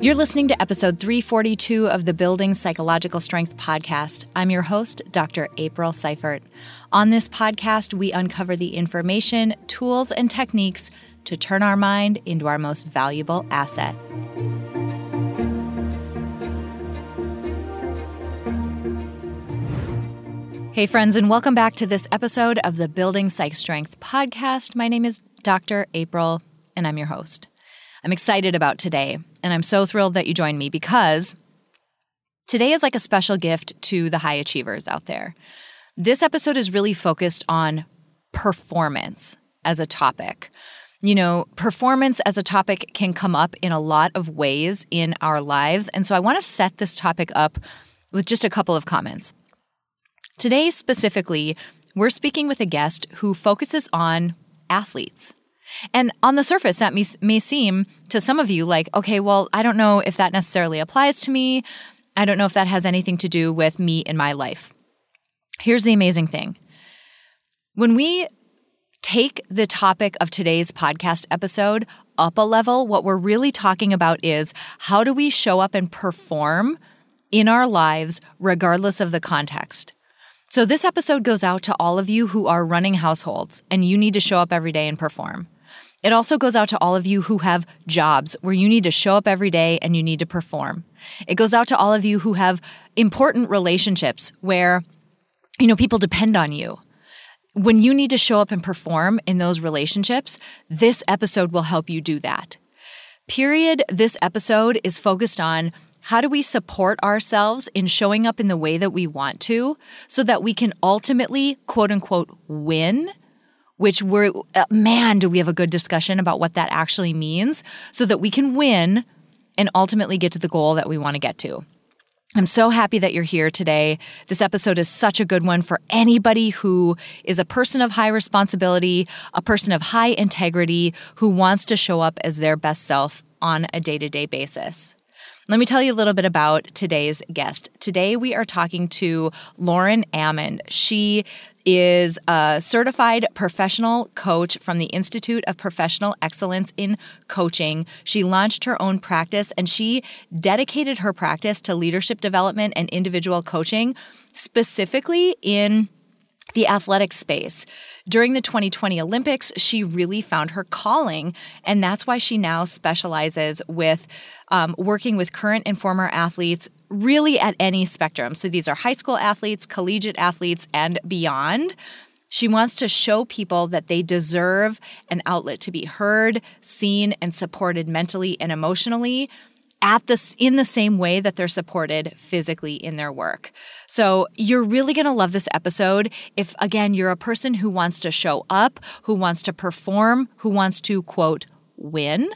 You're listening to episode 342 of the Building Psychological Strength podcast. I'm your host, Dr. April Seifert. On this podcast, we uncover the information, tools, and techniques to turn our mind into our most valuable asset. Hey, friends, and welcome back to this episode of the Building Psych Strength podcast. My name is Dr. April, and I'm your host. I'm excited about today, and I'm so thrilled that you joined me because today is like a special gift to the high achievers out there. This episode is really focused on performance as a topic. You know, performance as a topic can come up in a lot of ways in our lives. And so I want to set this topic up with just a couple of comments. Today, specifically, we're speaking with a guest who focuses on athletes. And on the surface, that may, may seem to some of you like, okay, well, I don't know if that necessarily applies to me. I don't know if that has anything to do with me in my life. Here's the amazing thing when we take the topic of today's podcast episode up a level, what we're really talking about is how do we show up and perform in our lives regardless of the context? So, this episode goes out to all of you who are running households and you need to show up every day and perform. It also goes out to all of you who have jobs where you need to show up every day and you need to perform. It goes out to all of you who have important relationships where, you know, people depend on you. When you need to show up and perform in those relationships, this episode will help you do that. Period. This episode is focused on how do we support ourselves in showing up in the way that we want to? So that we can ultimately, quote unquote, win? Which we're, uh, man, do we have a good discussion about what that actually means so that we can win and ultimately get to the goal that we want to get to. I'm so happy that you're here today. This episode is such a good one for anybody who is a person of high responsibility, a person of high integrity, who wants to show up as their best self on a day to day basis. Let me tell you a little bit about today's guest. Today we are talking to Lauren Ammon. She is a certified professional coach from the Institute of Professional Excellence in Coaching. She launched her own practice and she dedicated her practice to leadership development and individual coaching, specifically in the athletic space. During the 2020 Olympics, she really found her calling, and that's why she now specializes with um, working with current and former athletes really at any spectrum. So these are high school athletes, collegiate athletes, and beyond. She wants to show people that they deserve an outlet to be heard, seen, and supported mentally and emotionally at this in the same way that they're supported physically in their work. So you're really going to love this episode if again you're a person who wants to show up, who wants to perform, who wants to quote win,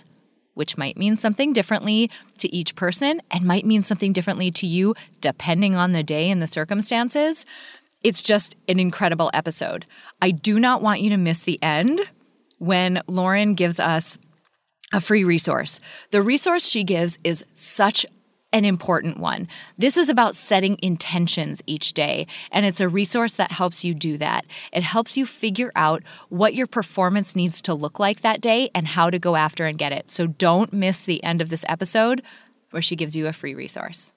which might mean something differently to each person and might mean something differently to you depending on the day and the circumstances. It's just an incredible episode. I do not want you to miss the end when Lauren gives us a free resource. The resource she gives is such an important one. This is about setting intentions each day, and it's a resource that helps you do that. It helps you figure out what your performance needs to look like that day and how to go after and get it. So don't miss the end of this episode where she gives you a free resource.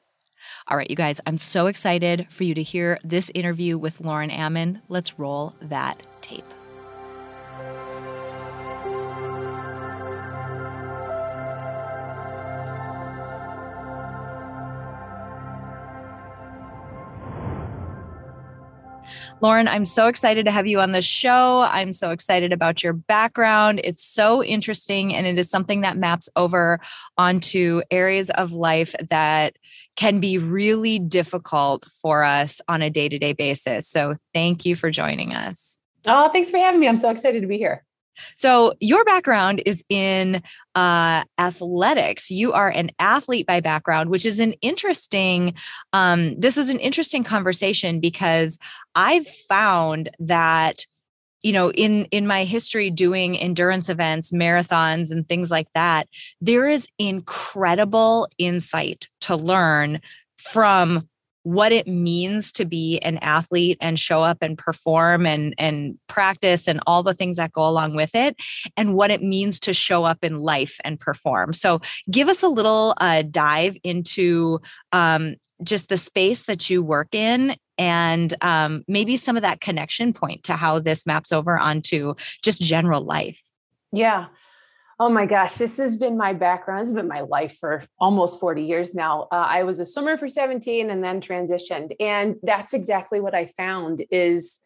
All right, you guys, I'm so excited for you to hear this interview with Lauren Ammon. Let's roll that tape. Lauren, I'm so excited to have you on the show. I'm so excited about your background. It's so interesting, and it is something that maps over onto areas of life that can be really difficult for us on a day to day basis. So, thank you for joining us. Oh, thanks for having me. I'm so excited to be here. So, your background is in uh, athletics. You are an athlete by background, which is an interesting. Um, this is an interesting conversation because I've found that you know in in my history doing endurance events marathons and things like that there is incredible insight to learn from what it means to be an athlete and show up and perform and and practice and all the things that go along with it and what it means to show up in life and perform. So give us a little uh, dive into um, just the space that you work in and um, maybe some of that connection point to how this maps over onto just general life. Yeah Oh my gosh, this has been my background. This has been my life for almost 40 years now. Uh, I was a swimmer for 17 and then transitioned. And that's exactly what I found is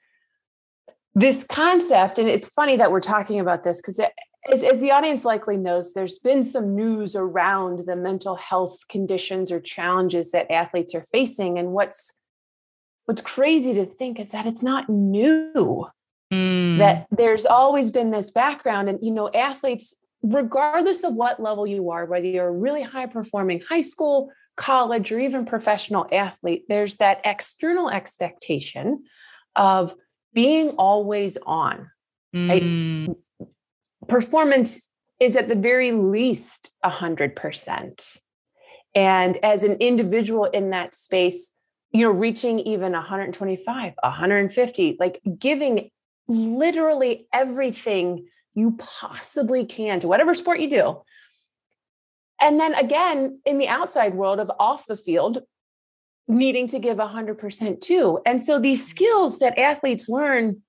this concept. And it's funny that we're talking about this because as, as the audience likely knows, there's been some news around the mental health conditions or challenges that athletes are facing. And what's what's crazy to think is that it's not new. Mm. That there's always been this background. And, you know, athletes regardless of what level you are, whether you're a really high performing high school, college, or even professional athlete, there's that external expectation of being always on. Mm. Right? Performance is at the very least 100%. And as an individual in that space, you know, reaching even 125, 150, like giving literally everything you possibly can to whatever sport you do. And then again, in the outside world of off the field, needing to give 100% too. And so these skills that athletes learn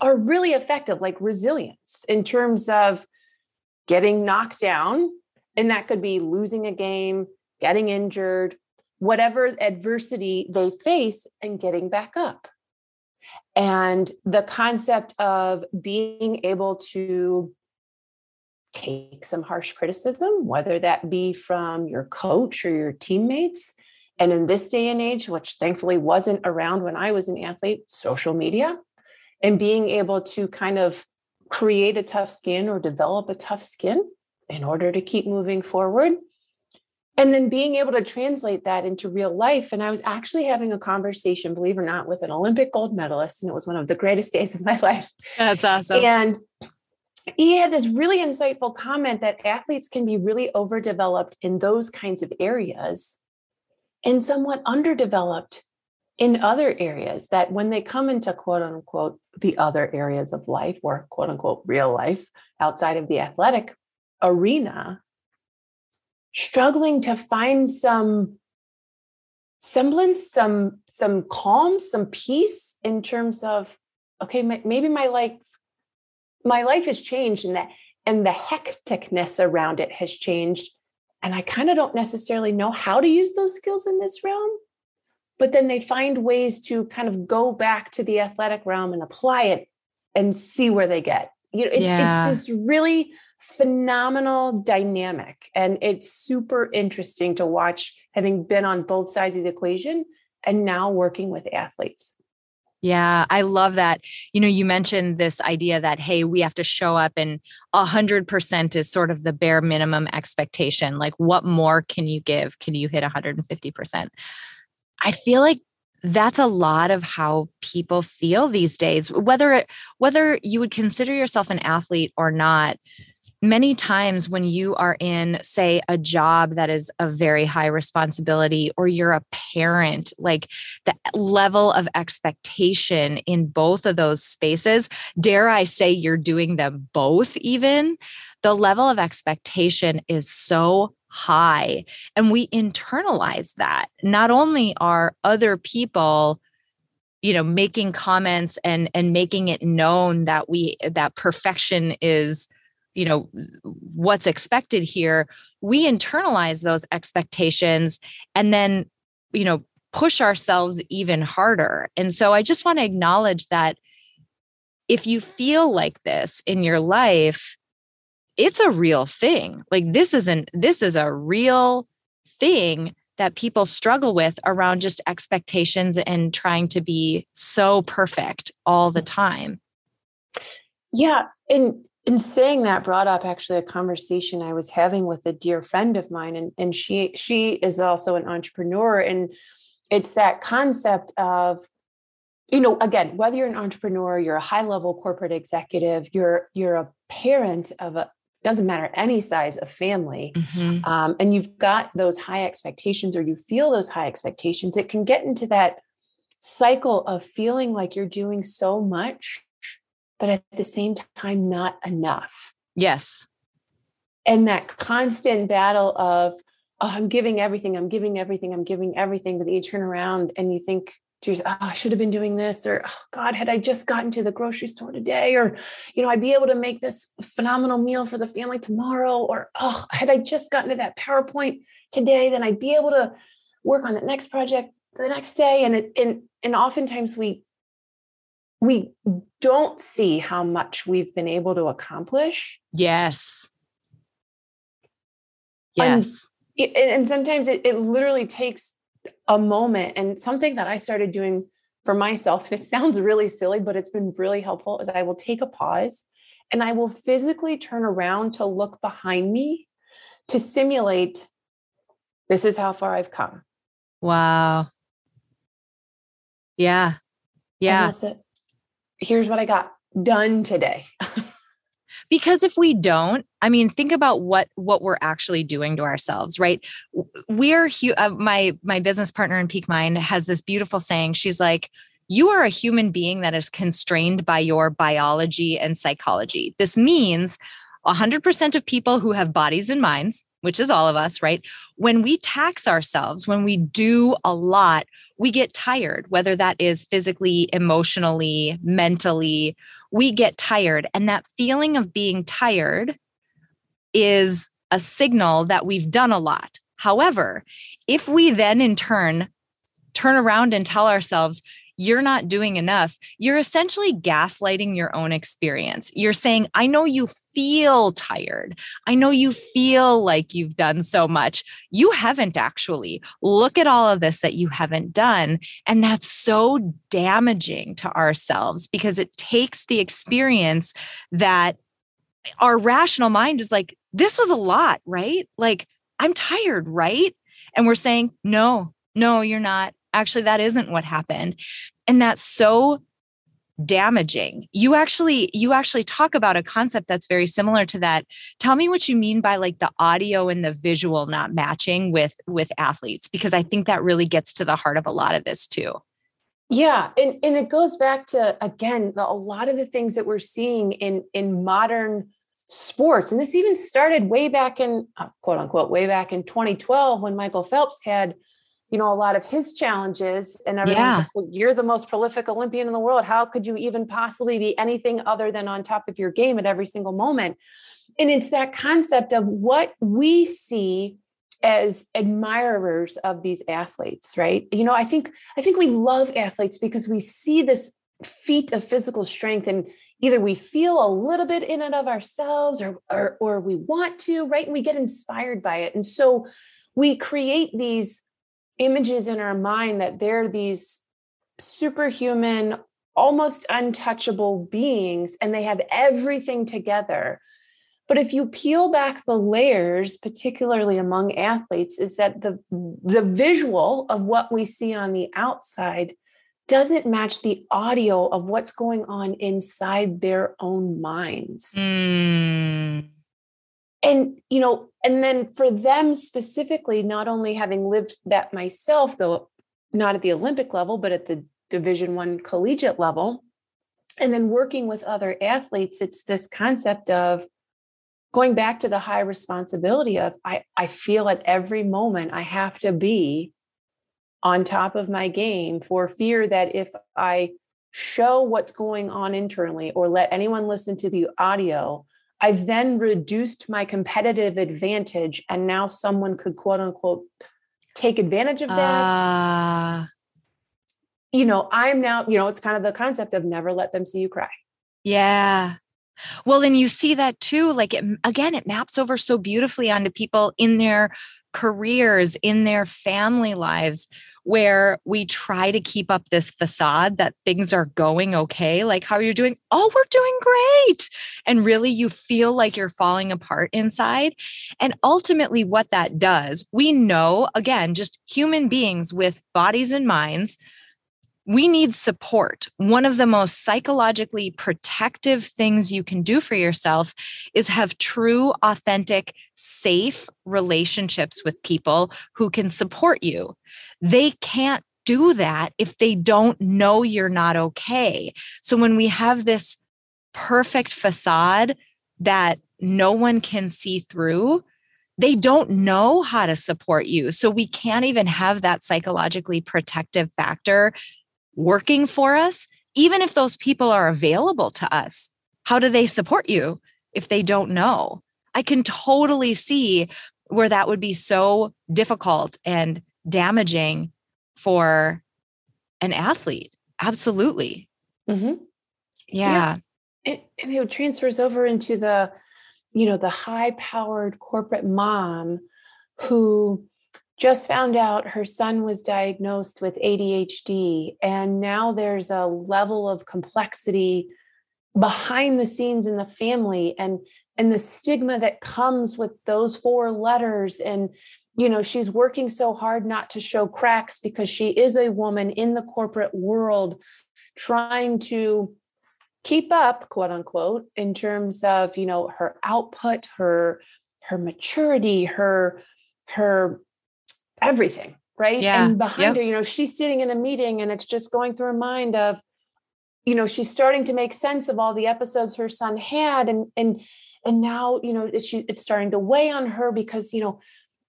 are really effective, like resilience in terms of getting knocked down. And that could be losing a game, getting injured, whatever adversity they face, and getting back up. And the concept of being able to take some harsh criticism, whether that be from your coach or your teammates. And in this day and age, which thankfully wasn't around when I was an athlete, social media, and being able to kind of create a tough skin or develop a tough skin in order to keep moving forward and then being able to translate that into real life. And i was actually having a conversation believe it or not with an olympic gold medalist and it was one of the greatest days of my life. That's awesome. And he had this really insightful comment that athletes can be really overdeveloped in those kinds of areas and somewhat underdeveloped in other areas that when they come into quote unquote the other areas of life or quote unquote real life outside of the athletic arena struggling to find some semblance some some calm some peace in terms of okay maybe my life my life has changed and that and the hecticness around it has changed and i kind of don't necessarily know how to use those skills in this realm but then they find ways to kind of go back to the athletic realm and apply it and see where they get you know it's yeah. it's this really phenomenal dynamic. And it's super interesting to watch having been on both sides of the equation and now working with athletes. Yeah, I love that. You know, you mentioned this idea that, hey, we have to show up and 100% is sort of the bare minimum expectation. Like, what more can you give? Can you hit 150%? I feel like that's a lot of how people feel these days whether whether you would consider yourself an athlete or not many times when you are in say a job that is a very high responsibility or you're a parent like the level of expectation in both of those spaces dare i say you're doing them both even the level of expectation is so high. And we internalize that. Not only are other people you know making comments and and making it known that we that perfection is you know what's expected here we internalize those expectations and then you know push ourselves even harder. And so i just want to acknowledge that if you feel like this in your life it's a real thing. Like this isn't this is a real thing that people struggle with around just expectations and trying to be so perfect all the mm. time. Yeah and in saying that brought up actually a conversation I was having with a dear friend of mine and and she she is also an entrepreneur and it's that concept of you know again whether you're an entrepreneur you're a high level corporate executive you're you're a parent of a doesn't matter any size of family mm-hmm. um, and you've got those high expectations or you feel those high expectations it can get into that cycle of feeling like you're doing so much but at the same time not enough yes and that constant battle of oh i'm giving everything i'm giving everything i'm giving everything but then you turn around and you think geez, oh, I should have been doing this, or oh, God, had I just gotten to the grocery store today, or you know, I'd be able to make this phenomenal meal for the family tomorrow, or oh, had I just gotten to that PowerPoint today, then I'd be able to work on the next project the next day. And it and and oftentimes we we don't see how much we've been able to accomplish. Yes. Yes. And, and sometimes it, it literally takes a moment and something that I started doing for myself, and it sounds really silly, but it's been really helpful, is I will take a pause and I will physically turn around to look behind me to simulate this is how far I've come. Wow. Yeah. Yeah. Here's what I got done today. because if we don't i mean think about what what we're actually doing to ourselves right? We're uh, my my business partner in peak mind has this beautiful saying. She's like you are a human being that is constrained by your biology and psychology. This means 100% of people who have bodies and minds which is all of us, right? When we tax ourselves, when we do a lot, we get tired, whether that is physically, emotionally, mentally, we get tired. And that feeling of being tired is a signal that we've done a lot. However, if we then in turn turn around and tell ourselves, you're not doing enough, you're essentially gaslighting your own experience. You're saying, I know you feel tired. I know you feel like you've done so much. You haven't actually. Look at all of this that you haven't done. And that's so damaging to ourselves because it takes the experience that our rational mind is like, this was a lot, right? Like, I'm tired, right? And we're saying, no, no, you're not actually that isn't what happened. And that's so damaging. You actually you actually talk about a concept that's very similar to that. Tell me what you mean by like the audio and the visual not matching with with athletes because i think that really gets to the heart of a lot of this too. Yeah and, and it goes back to again the, a lot of the things that we're seeing in in modern sports. And this even started way back in uh, quote unquote way back in 2012 when michael phelps had you know a lot of his challenges and everyone's yeah. like, well, you're the most prolific olympian in the world. How could you even possibly be anything other than on top of your game at every single moment? And it's that concept of what we see as admirers of these athletes right? You know i think i think we love athletes because we see this feat of physical strength and either we feel a little bit in and of ourselves or, or or we want to right? And we get inspired by it. And so we create these images in our mind that they're these superhuman, almost untouchable beings and they have everything together. But if you peel back the layers, particularly among athletes, is that the, the visual of what we see on the outside doesn't match the audio of what's going on inside their own minds. Mm and you know and then for them specifically not only having lived that myself though not at the olympic level but at the division 1 collegiate level and then working with other athletes it's this concept of going back to the high responsibility of i i feel at every moment i have to be on top of my game for fear that if i show what's going on internally or let anyone listen to the audio I've then reduced my competitive advantage, and now someone could quote unquote take advantage of that. Uh, you know, I'm now, you know, it's kind of the concept of never let them see you cry. Yeah. Well, and you see that too. Like, it, again, it maps over so beautifully onto people in their careers, in their family lives where we try to keep up this facade that things are going okay. Like, how are you doing? Oh, we're doing great. And really, you feel like you're falling apart inside. And ultimately, what that does, we know again, just human beings with bodies and minds we need support. One of the most psychologically protective things you can do for yourself is have true, authentic, safe relationships with people who can support you. They can't do that if they don't know you're not okay. So when we have this perfect facade that no one can see through, they don't know how to support you. So we can't even have that psychologically protective factor working for us, even if those people are available to us. How do they support you if they don't know? I can totally see where that would be so difficult and damaging for an athlete. Absolutely. Mm-hmm. Yeah. yeah. It, and it transfers over into the, you know, the high powered corporate mom who just found out her son was diagnosed with ADHD. And now there's a level of complexity behind the scenes in the family and and the stigma that comes with those four letters and you know she's working so hard not to show cracks because she is a woman in the corporate world trying to keep up quote unquote in terms of you know her output her her maturity her her everything right yeah. and behind yep. her you know she's sitting in a meeting and it's just going through her mind of you know she's starting to make sense of all the episodes her son had and and and now you know it's, she, it's starting to weigh on her because you know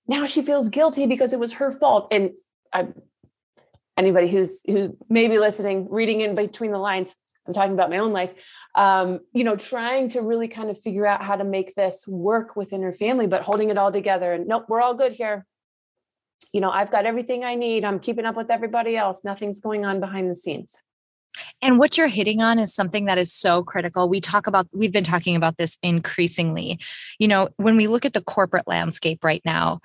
now she feels guilty because it was her fault and I, anybody who's who may be listening reading in between the lines i'm talking about my own life um, you know trying to really kind of figure out how to make this work within her family but holding it all together and nope we're all good here you know, I've got everything I need. I'm keeping up with everybody else. Nothing's going on behind the scenes. And what you're hitting on is something that is so critical. We talk about, we've been talking about this increasingly. You know, when we look at the corporate landscape right now,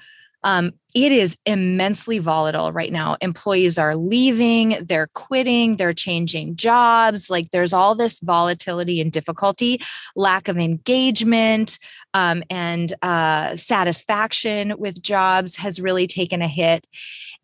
um, it is immensely volatile right now. Employees are leaving, they're quitting, they're changing jobs. Like there's all this volatility and difficulty, lack of engagement um, and uh, satisfaction with jobs has really taken a hit.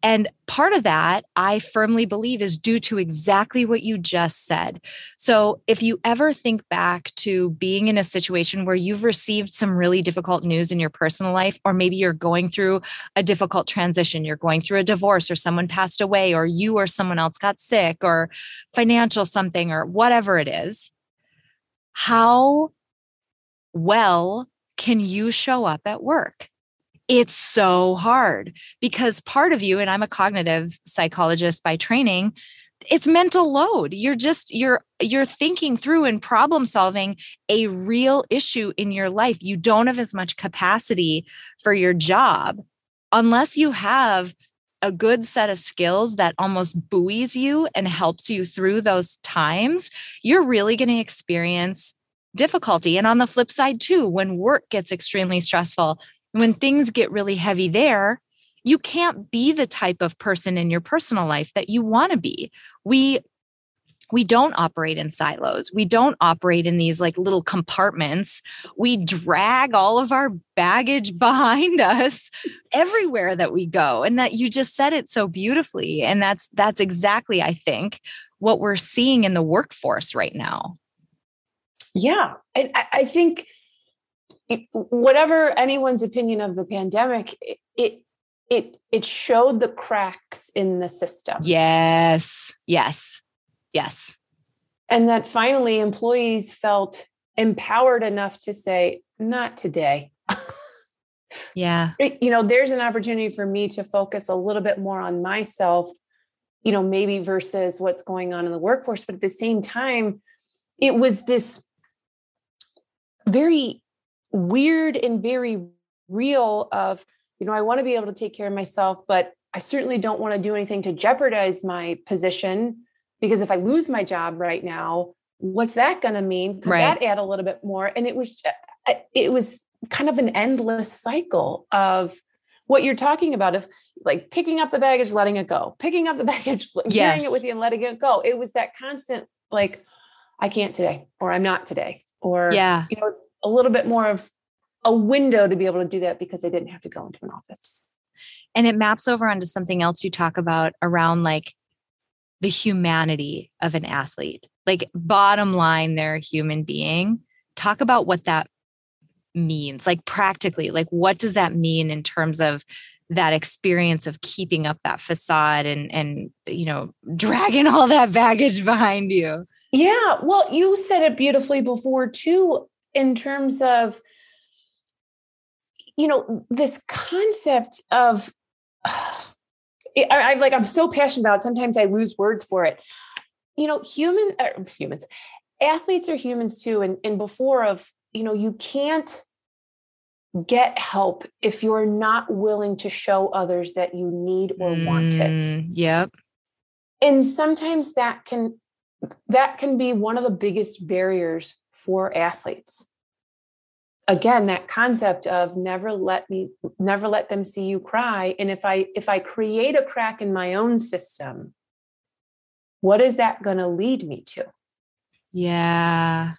And part of that, I firmly believe, is due to exactly what you just said. So, if you ever think back to being in a situation where you've received some really difficult news in your personal life, or maybe you're going through a difficult transition, you're going through a divorce, or someone passed away, or you or someone else got sick, or financial something, or whatever it is, how well can you show up at work? It's so hard because part of you and i'm a cognitive psychologist by training it's mental load. You're just you're you're thinking through and problem solving a real issue in your life. You don't have as much capacity for your job unless you have a good set of skills that almost buoys you and helps you through those times. You're really going to experience difficulty. And on the flip side too when work gets extremely stressful when things get really heavy there, you can't be the type of person in your personal life that you want to be. We we don't operate in silos. We don't operate in these like little compartments. We drag all of our baggage behind us everywhere that we go. And that you just said it so beautifully. And that's that's exactly, I think, what we're seeing in the workforce right now. Yeah. And I think whatever anyone's opinion of the pandemic, it it it showed the cracks in the system. Yes. Yes. Yes. And that finally employees felt empowered enough to say, not today. yeah. You know, there's an opportunity for me to focus a little bit more on myself, you know, maybe versus what's going on in the workforce. But at the same time, it was this very weird and very real of you know i want to be able to take care of myself but i certainly don't want to do anything to jeopardize my position because if i lose my job right now what's that going to mean could right. that add a little bit more and it was uh, it was kind of an endless cycle of what you're talking about of like picking up the baggage letting it go picking up the baggage yes. carrying it with you and letting it go it was that constant like i can't today or i'm not today or yeah you know a little bit more of a window to be able to do that because they didn't have to go into an office. And it maps over onto something else you talk about around like the humanity of an athlete. Like, bottom line, they're a human being. Talk about what that means, like practically, like what does that mean in terms of that experience of keeping up that facade and and you know dragging all that baggage behind you yeah well you said it beautifully before too in terms of you know this concept of I, I like i'm so passionate about it, sometimes i lose words for it you know human uh, humans athletes are humans too and, and before of you know you can't get help if you're not willing to show others that you need or mm, want it. Mm, yep. And sometimes that can that can be one of the biggest barriers for athletes. Again, that concept of never let me never let them see you cry and if I if I create a crack in my own system, what is that going to lead me to? Yeah.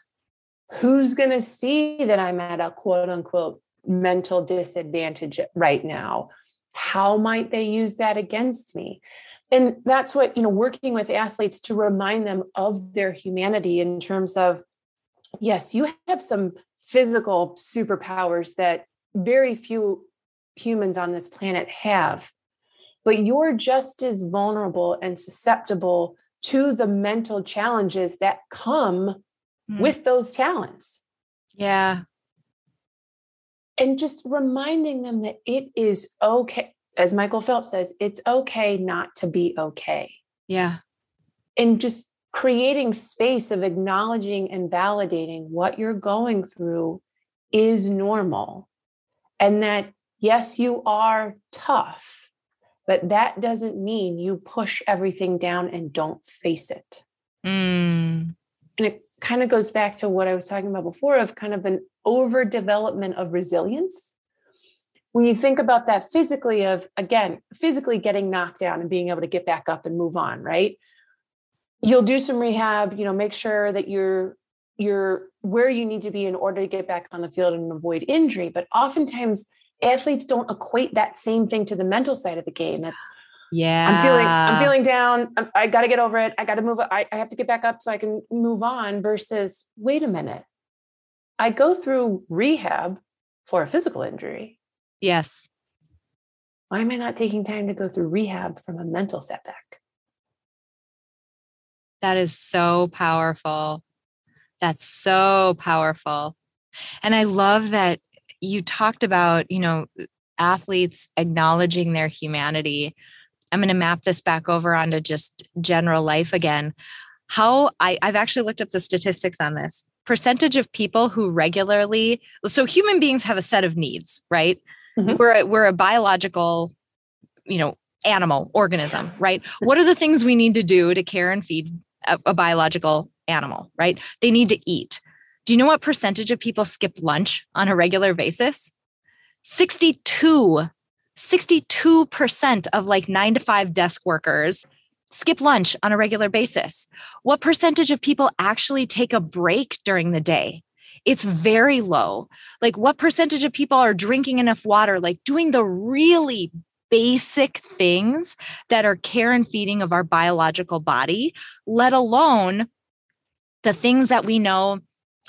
Who's going to see that I'm at a quote unquote mental disadvantage right now how might they use that against me and that's what you know working with athletes to remind them of their humanity in terms of yes you have some physical superpowers that very few humans on this planet have but you're just as vulnerable and susceptible to the mental challenges that come mm. with those talents. Yeah. And just reminding them that it is okay as michael phelps says it's okay not to be okay. Yeah. And just creating space of acknowledging and validating what you're going through is normal and that yes you are tough but that doesn't mean you push everything down and don't face it mm. and it kind of goes back to what i was talking about before of kind of an overdevelopment of resilience. When you think about that physically, of again, physically getting knocked down and being able to get back up and move on, right? You'll do some rehab, you know, make sure that you're you're where you need to be in order to get back on the field and avoid injury. But oftentimes athletes don't equate that same thing to the mental side of the game. It's yeah i'm feeling i'm feeling down i, I got to get over it i got to move I, I have to get back up so i can move on versus wait a minute I go through rehab for a physical injury. Yes. Why am I not taking time to go through rehab from a mental setback? That is so powerful. That's so powerful. And I love that you talked about, you know, athletes acknowledging their humanity. I'm going to map this back over onto just general life again. How I, I've actually looked up the statistics on this percentage of people who regularly so human beings have a set of needs right mm-hmm. we're a, we're a biological you know animal organism right what are the things we need to do to care and feed a, a biological animal right they need to eat do you know what percentage of people skip lunch on a regular basis 62 62% of like 9 to 5 desk workers skip lunch on a regular basis? What percentage of people actually take a break during the day? It's very low. Like, what percentage of people are drinking enough water, like doing the really basic things that are care and feeding of our biological body, let alone the things that we know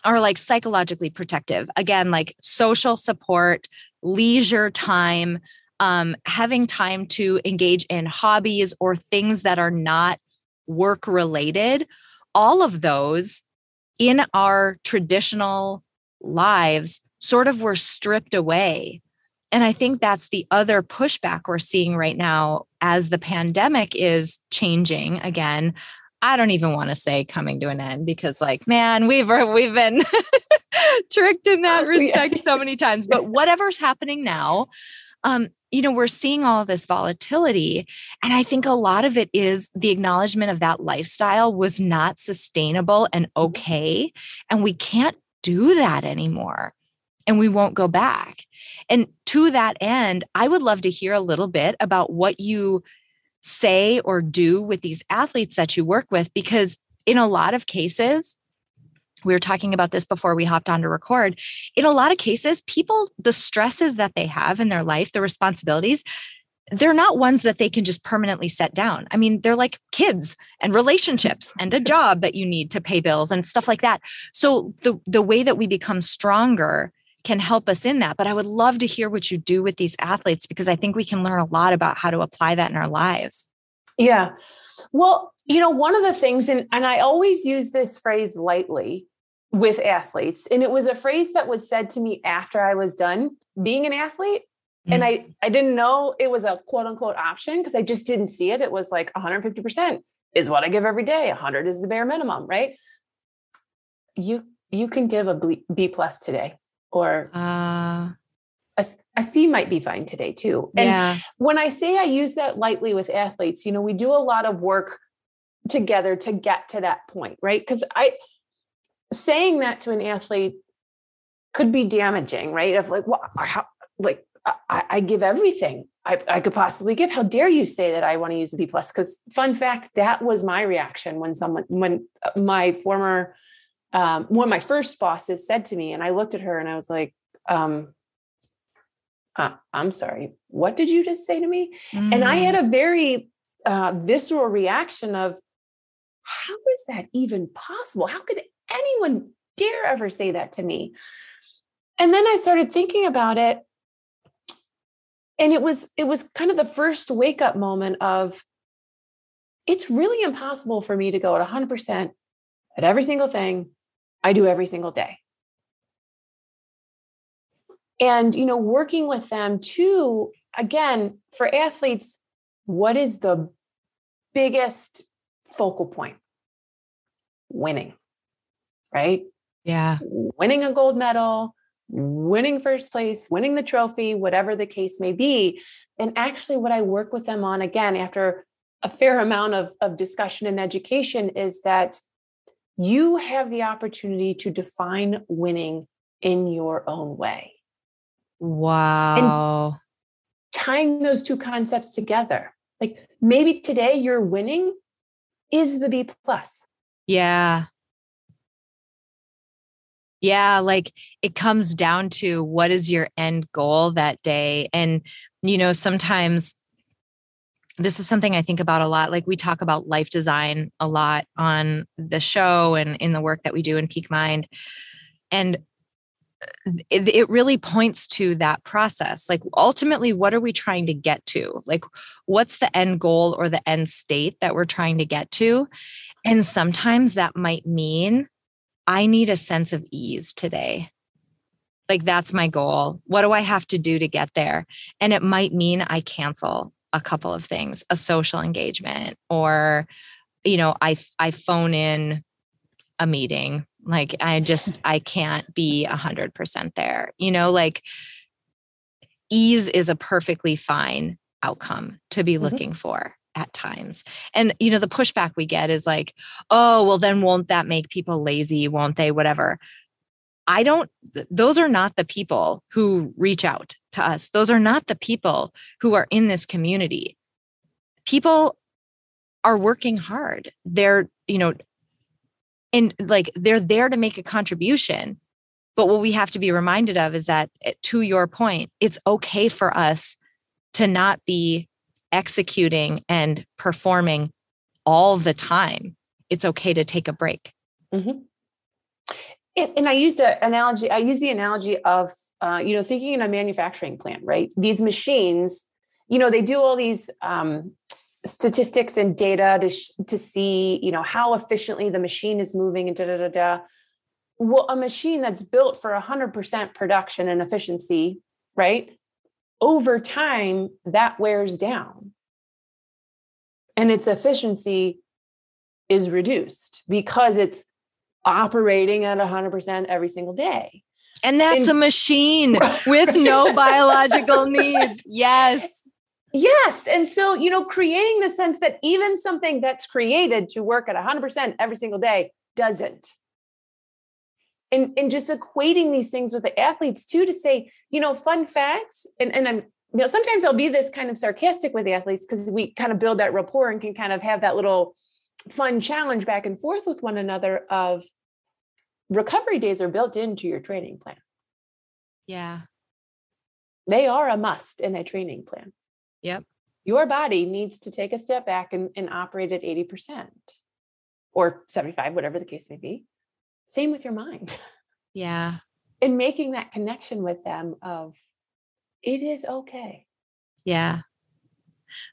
are like psychologically protective. Again, like social support, leisure time, um, having time to engage in hobbies or things that are not work related, all of those in our traditional lives sort of were stripped away. And I think that's the other pushback we're seeing right now as the pandemic is changing again. I don't even want to say coming to an end because like man we've we've been tricked in that respect so many times but whatever's happening now um, you know, we're seeing all of this volatility. And I think a lot of it is the acknowledgement of that lifestyle was not sustainable and mm-hmm. okay. And we can't do that anymore. And we won't go back. And to that end, I would love to hear a little bit about what you say or do with these athletes that you work with, because in a lot of cases, we were talking about this before we hopped on to record. In a lot of cases, people, the stresses that they have in their life, the responsibilities, they're not ones that they can just permanently set down. I mean, they're like kids and relationships and a job that you need to pay bills and stuff like that. So the the way that we become stronger can help us in that. But I would love to hear what you do with these athletes because I think we can learn a lot about how to apply that in our lives. Yeah. Well, you know, one of the things, and, and I always use this phrase lightly with athletes, and it was a phrase that was said to me after I was done being an athlete. Mm-hmm. And mm. I, I didn't know it was a quote unquote option because I just didn't see it. It was like 150% is what I give every day. 100 is the bare minimum, right? You you can give a B plus today or uh, a, a C might be fine today too. And yeah. when I say I use that lightly with athletes, you know, we do a lot of work together to get to that point, right? Because I saying that to an athlete could be damaging, right? Of like, well, how, like I, I, give everything I, I, could possibly give. How dare you say that I want to use a B plus? Because fun fact, that was my reaction when someone when uh, my former um, one of my first bosses said to me, and I looked at her and I was like, um, uh, I'm sorry, what did you just say to me? Mm. And I had mm. a very uh, visceral reaction of, how is that even possible? How could anyone dare ever say that to me? And then I started thinking about it. And it was it was kind of the first wake up moment of it's really impossible for me to go at 100% at every single thing I do every single day. And, you know, working with them too, again, for athletes, what is the biggest focal point? Winning, right? Yeah. Winning a gold medal, winning first place, winning the trophy, whatever the case may be. And actually, what I work with them on again after a fair amount of, of discussion and education is that you have the opportunity to define winning in your own way. Wow. And tying those two concepts together. Like maybe today you're winning is the B plus. Yeah. Yeah, like it comes down to what is your end goal that day. And, you know, sometimes this is something I think about a lot. Like we talk about life design a lot on the show and in the work that we do in Peak Mind. And uh, it, it, really points to that process. Like ultimately, what are we trying to get to? Like, what's the end goal or the end state that we're trying to get to? And sometimes that might mean I need a sense of ease today. Like, that's my goal. What do I have to do to get there? And it might mean I cancel a couple of things a social engagement or you know i i phone in a meeting like i just i can't be a hundred percent there you know like ease is a perfectly fine outcome to be mm-hmm. looking mm-hmm. for at times and you know the pushback we get is like oh well then won't that make people lazy won't they whatever I don't, those are not the people who reach out to us. Those are not the people who are in this community. People are working hard. They're, you know, and like they're there to make a contribution. But what we have to be reminded of is that, eh, to your point, it's okay for us to not be executing and performing all the time. It's okay to take a break. Mm-hmm and I use the analogy, I use the analogy of, uh, you know, thinking in a manufacturing plant, right? These machines, you know, they do all these um, statistics and data to, sh- to see, you know, how efficiently the machine is moving and da da da da. Well, a machine that's built for 100% production and efficiency, right? Over time, that wears down and its efficiency is reduced because it's operating at 100% every single day. And that's and, a machine with no biological needs. Yes. Yes. And so, you know, creating the sense that even something that's created to work at 100% every single day doesn't. And, and just equating these things with the athletes too to say, you know, fun fact, and, and I'm, you know, sometimes I'll be this kind of sarcastic with the athletes because we kind of build that rapport and can kind of have that little fun challenge back and forth with one another of recovery days are built into your training plan. Yeah. They are a must in a training plan. Yep. your body needs to take a step back and, and operate at 80% or 75, whatever the case may be. Same with your mind. Yeah. And making that connection with them of it is okay. Yeah.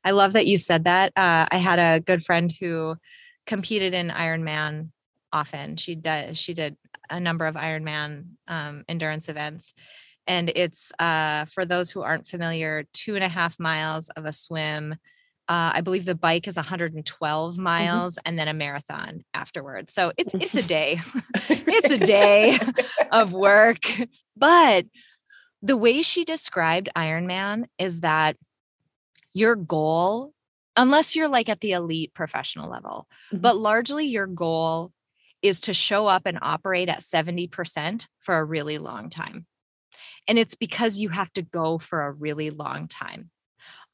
I love that you said that. Uh, I had a good friend who competed in Ironman often. She did she did a number of Ironman um, endurance events, and it's uh, for those who aren't familiar, two and a half miles of a swim. Uh, I believe the bike is 112 mm-hmm. miles, mm-hmm. and then a marathon afterwards. So it's it's a day. it's a day of work, but the way she described Ironman is that your goal unless you're like at the elite professional level. Mm-hmm. But largely your goal is to show up and operate at 70% for a really long time. And it's because you have to go for a really long time.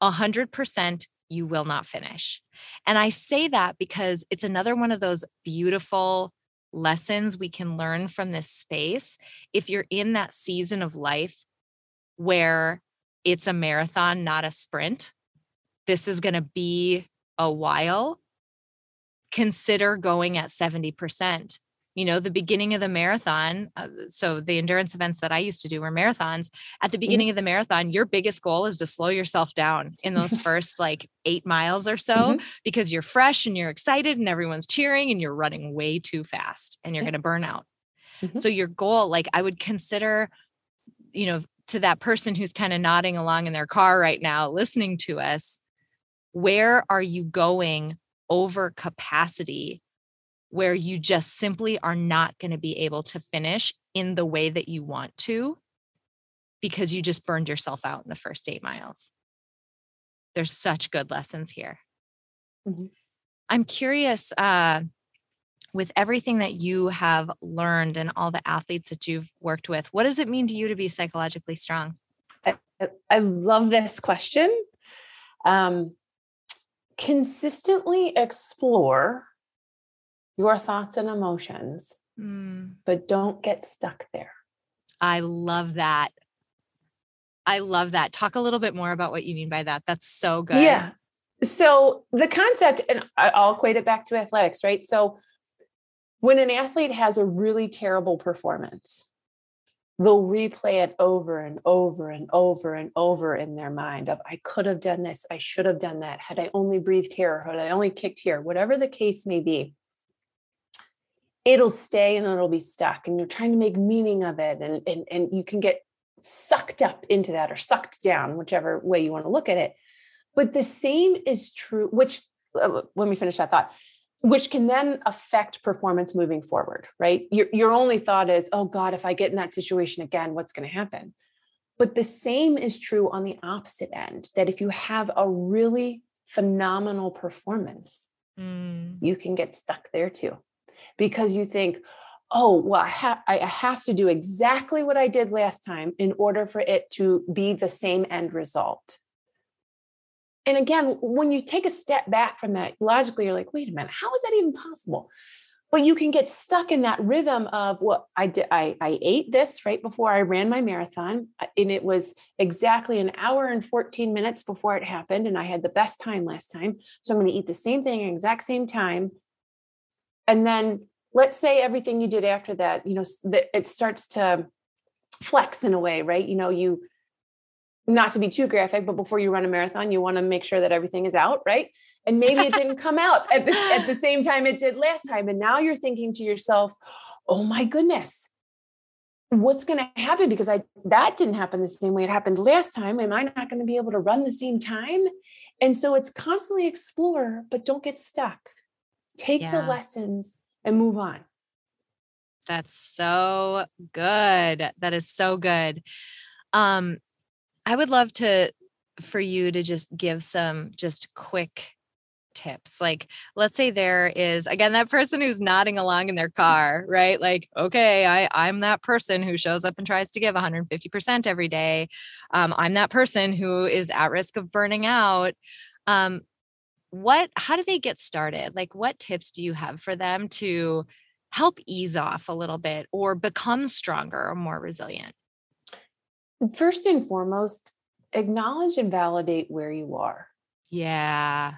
100% you will not finish. And I say that because it's another one of those beautiful lessons we can learn from this space. If you're in that season of life where it's a marathon, not a sprint, this is going to be a while, consider going at 70%. You know, the beginning of the marathon. Uh, so, the endurance events that I used to do were marathons. At the mm-hmm. beginning mm-hmm. of the marathon, your biggest goal is to slow yourself down in those first like eight miles or so mm-hmm. because you're fresh and you're excited and everyone's cheering and you're running way too fast and you're yeah. going to burn out. Mm-hmm. So, your goal, like, I would consider, you know, to that person who's kind of nodding along in their car right now, listening to us, where are you going over capacity where you just simply are not going to be able to finish in the way that you want to because you just burned yourself out in the first eight miles? There's such good lessons here. Mm-hmm. I'm curious uh, with everything that you have learned and all the athletes that you've worked with, what does it mean to you to be psychologically strong? I, I love this question. Um, consistently explore your thoughts and emotions, mm. but don't get stuck there. I love that. I love that. Talk a little bit more about what you mean by that. That's so good. Yeah. So the concept, and I'll equate it back to athletics, right? So when an athlete has a really terrible performance, they'll replay it over and over and over and over in their mind of i could have done this i should have done that had i only breathed here or had i only kicked here whatever the case may be. It'll stay and it'll be stuck and you're trying to make meaning of it and, and, and you can get sucked up into that or sucked down whichever way you want to look at it. But the same is true which uh, let me finish that thought which can then affect performance moving forward, right? Your, your only thought is, oh God, if I get in that situation again, what's going to happen? But the same is true on the opposite end that if you have a really phenomenal performance, mm. you can get stuck there too. Because you think, oh, well, I, ha- I have to do exactly what I did last time in order for it to be the same end result and again, when you take a step back from that, logically, you're like, wait a minute, how is that even possible? But you can get stuck in that rhythm of what well, I did. I, I ate this right before I ran my marathon, uh, and it was exactly an hour and 14 minutes before it happened. And I had the best time last time. So I'm going to eat the same thing exact same time. And then let's say everything you did after that, you know, it starts to flex in a way, right? You know, you not to be too graphic, but before you run a marathon, you want to make sure that everything is out, right? And maybe it didn't come out at the, at the same time it did last time. And now you're thinking to yourself, oh my goodness, what's going to happen? Because I that didn't happen the same way it happened last time. Am I not going to be able to run the same time? And so it's constantly explore, but don't get stuck. Take yeah. the lessons and move on. That's so good. That is so good. Um, I would love to for you to just give some just quick tips. Like, let's say there is again that person who's nodding along in their car, right? Like, okay, I I'm that person who shows up and tries to give 150% every day. Um, I'm that person who is at risk of burning out. Um, what? How do they get started? Like, what tips do you have for them to help ease off a little bit or become stronger or more resilient? First and foremost, acknowledge and validate where you are. Yeah.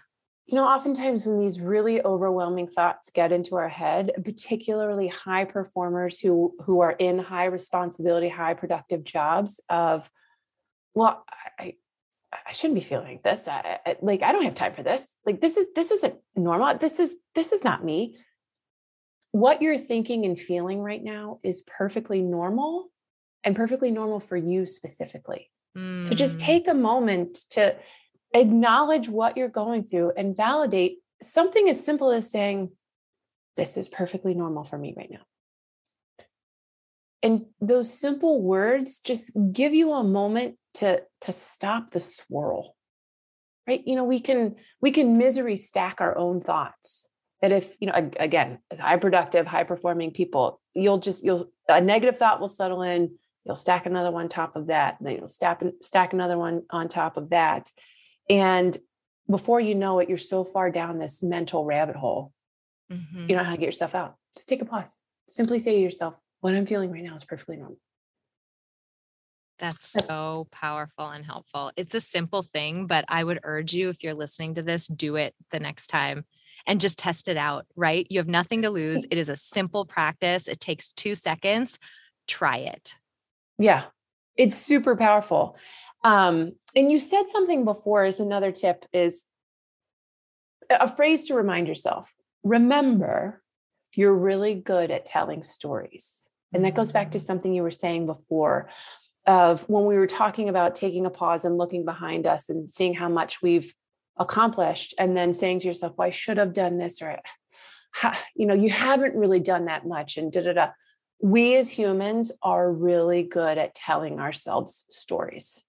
You know, oftentimes when these really overwhelming thoughts get into our head, particularly high performers who who are in high responsibility, high productive jobs of, well, I I shouldn't be feeling like this. I, I, like I don't have time for this. Like this is this isn't normal. This is this is not me. What you're thinking and feeling right now is perfectly normal and perfectly normal for you specifically. Mm. So just mm. take a moment to acknowledge what you're going through and validate something as simple as saying, This is perfectly normal for me right now. And those simple words just give you a moment to, to stop the swirl. Right. You know, we can we can misery stack our own thoughts. That if, you know, again, as high productive, high performing people, you'll just you'll a negative thought will settle in, you'll stack another one on top of that, then you'll stack stack another one on top of that and before you know it, you're so far down this mental rabbit hole. Mm-hmm. You don't know how to get yourself out. Just take a pause. Simply say to yourself, what I'm feeling right now is perfectly normal. That's, That's so powerful and helpful. It's a simple thing, but I would urge you, if you're listening to this, do it the next time and just test it out, right? You have nothing to lose. It is a simple practice. It takes two seconds. Try it. Yeah, it's super powerful. Um, and you said something before is another tip is a phrase to remind yourself. Remember, you're really good at telling stories. And that goes back to mm. something you were saying before of when we were talking about taking a pause and looking behind us and seeing how much we've accomplished and then saying to yourself, well, I should have done this or you know, you haven't really done that much and da da da. We as humans are really good at telling ourselves stories.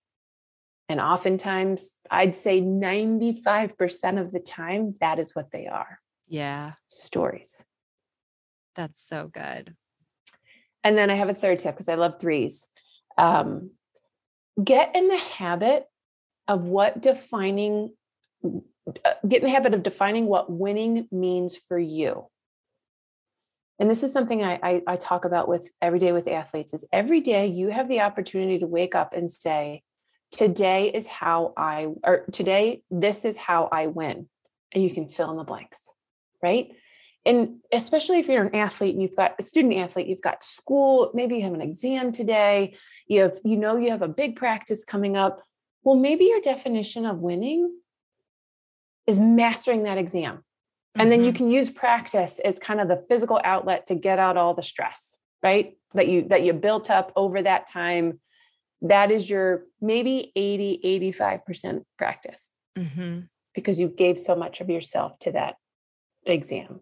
And oftentimes, I'd say 95% of the time, that is what they are. Yeah. Stories. That's so good. And then I have a third tip because I love threes. Um, get in the habit of what defining, uh, get in the habit of defining what winning means for you. And this is something I, I, I talk about with every day with athletes is every day you have the opportunity to wake up and say, today is how I, or today, this is how I win. And you can fill in the blanks, right? And especially if you're an athlete and you've got a student athlete, you've got school, maybe you have an exam today, you have, you know, you have a big practice coming up. Well, maybe your definition of winning is mastering that exam. And mm-hmm. then you mm-hmm. can use practice as kind of the physical outlet to get out all the stress, right? That you that you built up over that time that is your maybe 80, 85% practice mm-hmm. because you gave so much of yourself to that exam.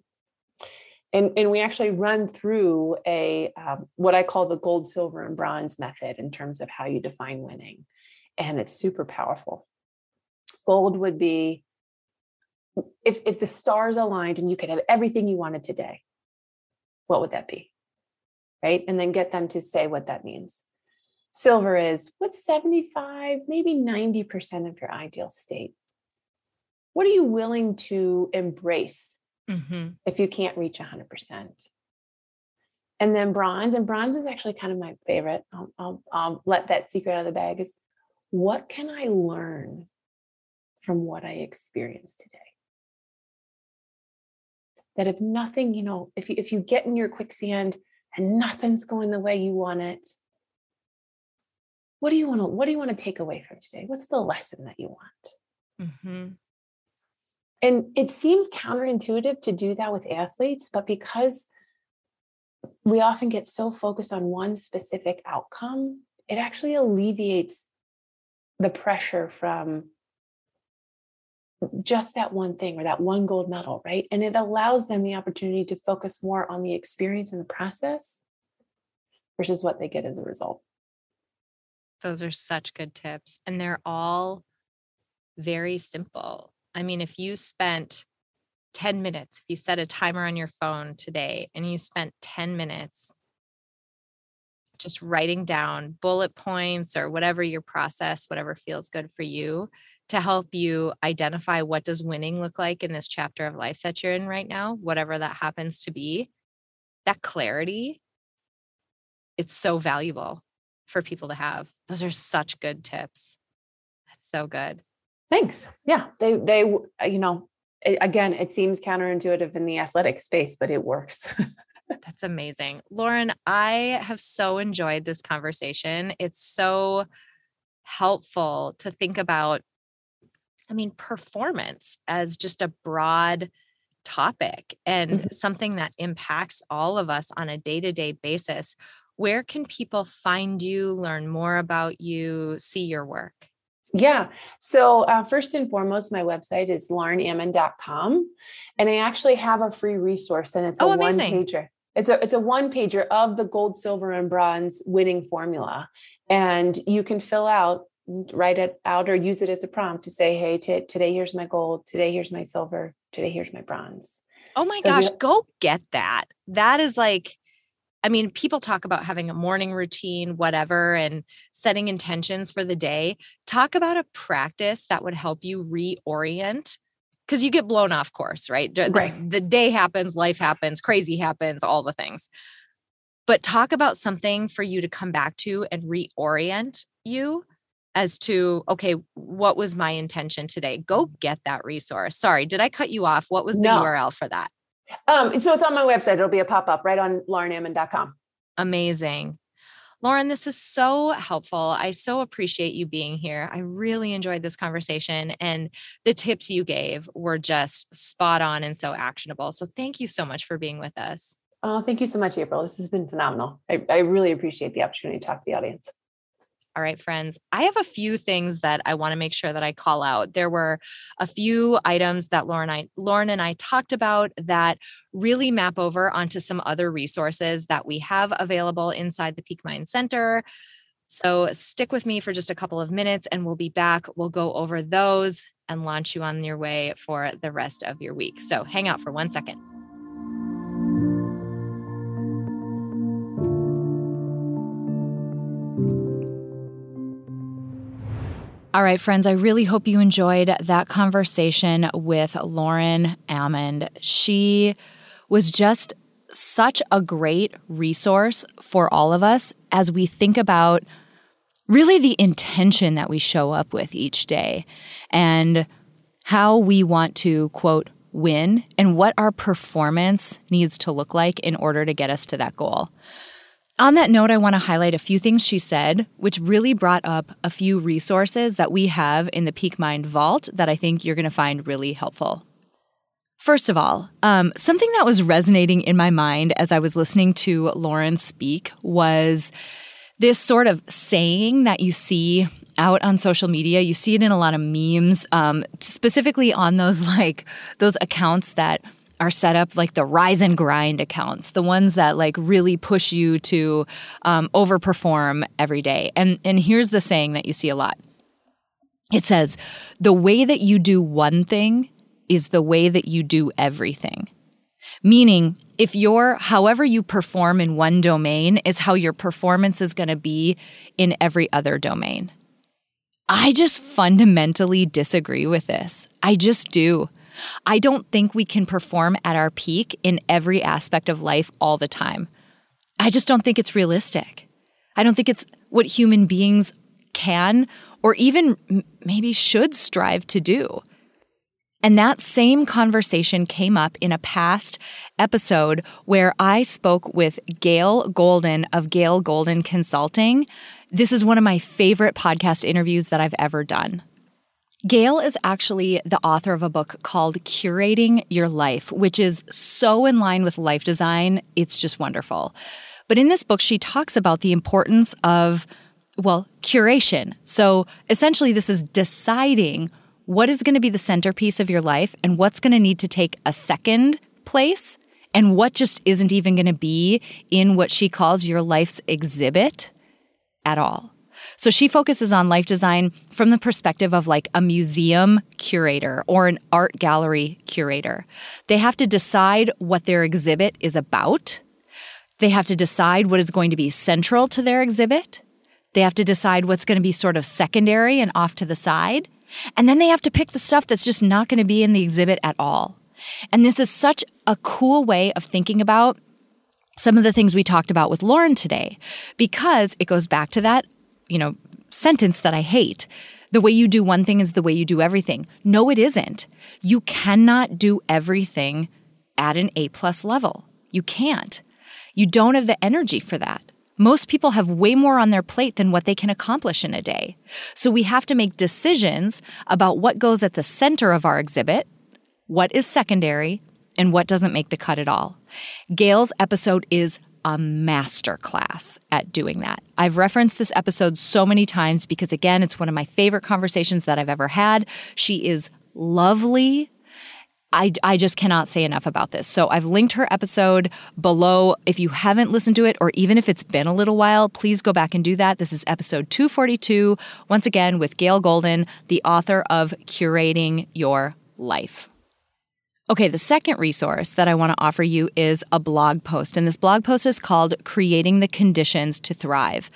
And, and we actually run through a um, what I call the gold, silver, and bronze method in terms of how you define winning. And it's super powerful. Gold would be if, if the stars aligned and you could have everything you wanted today, what would that be? Right. And then get them to say what that means. Silver is what's 75, maybe 90% of your ideal state? What are you willing to embrace mm-hmm. if you can't reach 100%? And then bronze, and bronze is actually kind of my favorite. I'll, I'll, I'll let that secret out of the bag is what can I learn from what I experienced today? That if nothing, you know, if you, if you get in your quicksand and nothing's going the way you want it, what do you want to what do you want to take away from today what's the lesson that you want mm-hmm. and it seems counterintuitive to do that with athletes but because we often get so focused on one specific outcome it actually alleviates the pressure from just that one thing or that one gold medal, right? And it allows them the opportunity to focus more on the experience and the process versus what they get as a result. Those are such good tips. And they're all very simple. I mean, if you spent 10 minutes, if you set a timer on your phone today and you spent 10 minutes just writing down bullet points or whatever your process, whatever feels good for you to help you identify what does winning look like in this chapter of life that you're in right now, whatever that happens to be. That clarity, it's so valuable for people to have. Those are such good tips. That's so good. Thanks. Yeah, they they uh, you know again it seems counterintuitive in the athletic space, but it works. That's amazing. Lauren, I have so enjoyed this conversation. It's so helpful to think about I mean performance as just a broad topic and mm-hmm. something that impacts all of us on a day-to-day basis. Where can people find you, learn more about you, see your work? Yeah. So, uh, first and foremost, my website is laurenammon.com. And I actually have a free resource, and it's a oh, one pager. It's a it's a one pager of the gold, silver, and bronze winning formula, and you can fill out, write it out, or use it as a prompt to say, "Hey, t- today here's my gold. Today here's my silver. Today here's my bronze." Oh my so gosh, go get that. That is like I mean, people talk about having a morning routine, whatever, and setting intentions for the day. Talk about a practice that would help you reorient because you get blown off course, right? right? The, the day happens, life happens, crazy happens, all the things. But talk about something for you to come back to and reorient you as to okay what was my intention today go get that resource sorry did i cut you off what was the no. url for that um, so it's on my website. It'll be a pop up right on laurenammon.com. Amazing. Lauren, this is so helpful. I so appreciate you being here. I really enjoyed this conversation, and the tips you gave were just spot on and so actionable. So, thank you so much for being with us. Oh, thank you so much, April. This has been phenomenal. I, I really appreciate the opportunity to talk to the audience. All right, friends, I have a few things that I want to make sure that I call out. There were a few items that Lauren, I, Lauren and I talked about that really map over onto some other resources that we have available inside the Peak Mind Center. So stick with me for just a couple of minutes and we'll be back. We'll go over those and launch you on your way for the rest of your week. So hang out for one second. All right, friends, I really hope you enjoyed that conversation with Lauren Ammon. She was just such a great resource for all of us as we think about really the intention that we show up with each day and how we want to, quote, win and what our performance needs to look like in order to get us to that goal. On that note, I want to highlight a few things she said, which really brought up a few resources that we have in the Peak Mind Vault that I think you're going to find really helpful. First of all, um, something that was resonating in my mind as I was listening to Lauren speak was this sort of saying that you see out on social media. You see it in a lot of memes, um, specifically on those like those accounts that are set up like the rise and grind accounts, the ones that like really push you to um, overperform every day. And and here's the saying that you see a lot. It says, "The way that you do one thing is the way that you do everything." Meaning, if you're however you perform in one domain is how your performance is going to be in every other domain. I just fundamentally disagree with this. I just do. I don't think we can perform at our peak in every aspect of life all the time. I just don't think it's realistic. I don't think it's what human beings can or even maybe should strive to do. And that same conversation came up in a past episode where I spoke with Gail Golden of Gail Golden Consulting. This is one of my favorite podcast interviews that I've ever done. Gail is actually the author of a book called Curating Your Life, which is so in line with life design. It's just wonderful. But in this book, she talks about the importance of, well, curation. So essentially, this is deciding what is going to be the centerpiece of your life and what's going to need to take a second place and what just isn't even going to be in what she calls your life's exhibit at all. So she focuses on life design from the perspective of like a museum curator or an art gallery curator. They have to decide what their exhibit is about. They have to decide what is going to be central to their exhibit. They have to decide what's going to be sort of secondary and off to the side. And then they have to pick the stuff that's just not going to be in the exhibit at all. And this is such a cool way of thinking about some of the things we talked about with Lauren today because it goes back to that you know, sentence that I hate The way you do one thing is the way you do everything. No, it isn't. You cannot do everything at an A plus level. You can't. You don't have the energy for that. Most people have way more on their plate than what they can accomplish in a day. So we have to make decisions about what goes at the center of our exhibit, what is secondary, and what doesn't make the cut at all. Gail's episode is a masterclass at doing that. I've referenced this episode so many times because, again, it's one of my favorite conversations that I've ever had. She is lovely. I, I just cannot say enough about this. So I've linked her episode below. If you haven't listened to it, or even if it's been a little while, please go back and do that. This is episode 242, once again with Gail Golden, the author of Curating Your Life. Okay, the second resource that I want to offer you is a blog post. And this blog post is called Creating the Conditions to Thrive.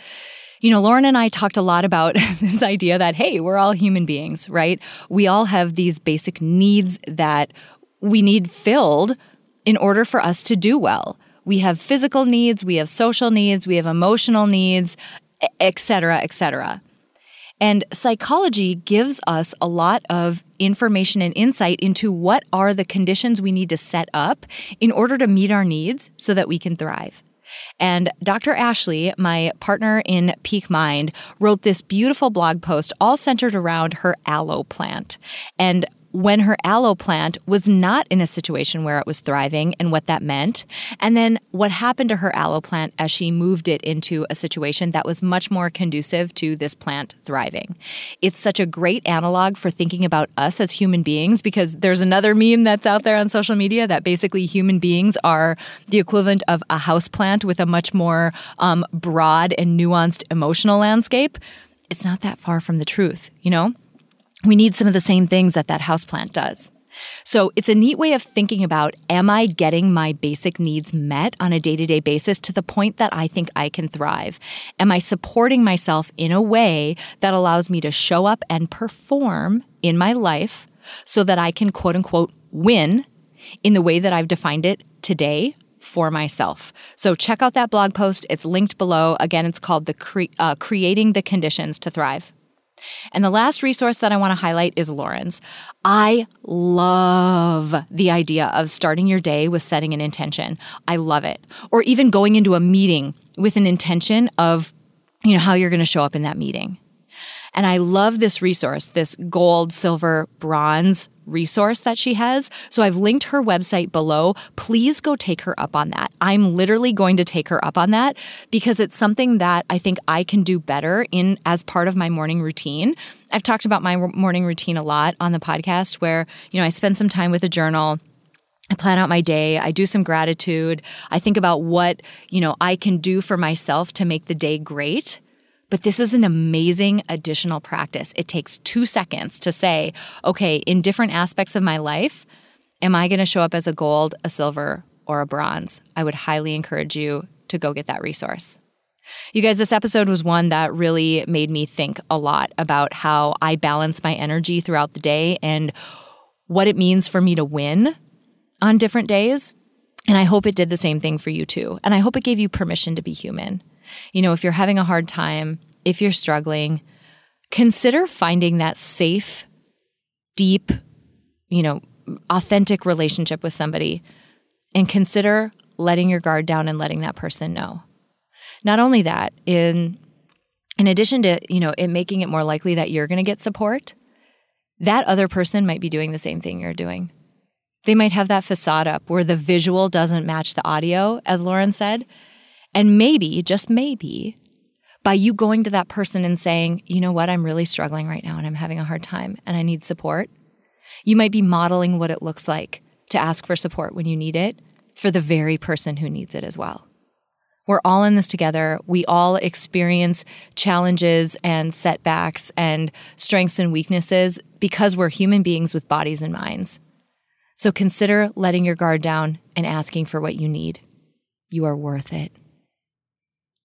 You know, Lauren and I talked a lot about this idea that, hey, we're all human beings, right? We all have these basic needs that we need filled in order for us to do well. We have physical needs, we have social needs, we have emotional needs, et cetera, et cetera. And psychology gives us a lot of information and insight into what are the conditions we need to set up in order to meet our needs so that we can thrive. And Dr. Ashley, my partner in Peak Mind, wrote this beautiful blog post all centered around her aloe plant. And when her aloe plant was not in a situation where it was thriving and what that meant, and then what happened to her aloe plant as she moved it into a situation that was much more conducive to this plant thriving. It's such a great analog for thinking about us as human beings because there's another meme that's out there on social media that basically human beings are the equivalent of a house plant with a much more um, broad and nuanced emotional landscape. It's not that far from the truth, you know? We need some of the same things that that houseplant does. So it's a neat way of thinking about am I getting my basic needs met on a day to day basis to the point that I think I can thrive? Am I supporting myself in a way that allows me to show up and perform in my life so that I can quote unquote win in the way that I've defined it today for myself. So check out that blog post. It's linked below. Again, it's called the cre- uh, Creating the Conditions to Thrive. And the last resource that I want to highlight is Lauren's. I love the idea of starting your day with setting an intention. I love it. Or even going into a meeting with an intention of, you know, how you're going to show up in that meeting. And I love this resource, this gold, silver, bronze resource that she has. So I've linked her website below. Please go take her up on that. I'm literally going to take her up on that because it's something that I think I can do better in as part of my morning routine. I've talked about my morning routine a lot on the podcast where, you know, I spend some time with a journal. I plan out my day. I do some gratitude. I think about what, you know, I can do for myself to make the day great. But this is an amazing additional practice. It takes two seconds to say, okay, in different aspects of my life, am I going to show up as a gold, a silver, or a bronze? I would highly encourage you to go get that resource. You guys, this episode was one that really made me think a lot about how I balance my energy throughout the day and what it means for me to win on different days. And I hope it did the same thing for you too. And I hope it gave you permission to be human. You know, if you're having a hard time, if you're struggling, consider finding that safe, deep, you know, authentic relationship with somebody and consider letting your guard down and letting that person know. Not only that, in in addition to, you know, it making it more likely that you're going to get support, that other person might be doing the same thing you're doing. They might have that facade up where the visual doesn't match the audio, as Lauren said, and maybe, just maybe, by you going to that person and saying, you know what, I'm really struggling right now and I'm having a hard time and I need support, you might be modeling what it looks like to ask for support when you need it for the very person who needs it as well. We're all in this together. We all experience challenges and setbacks and strengths and weaknesses because we're human beings with bodies and minds. So consider letting your guard down and asking for what you need. You are worth it.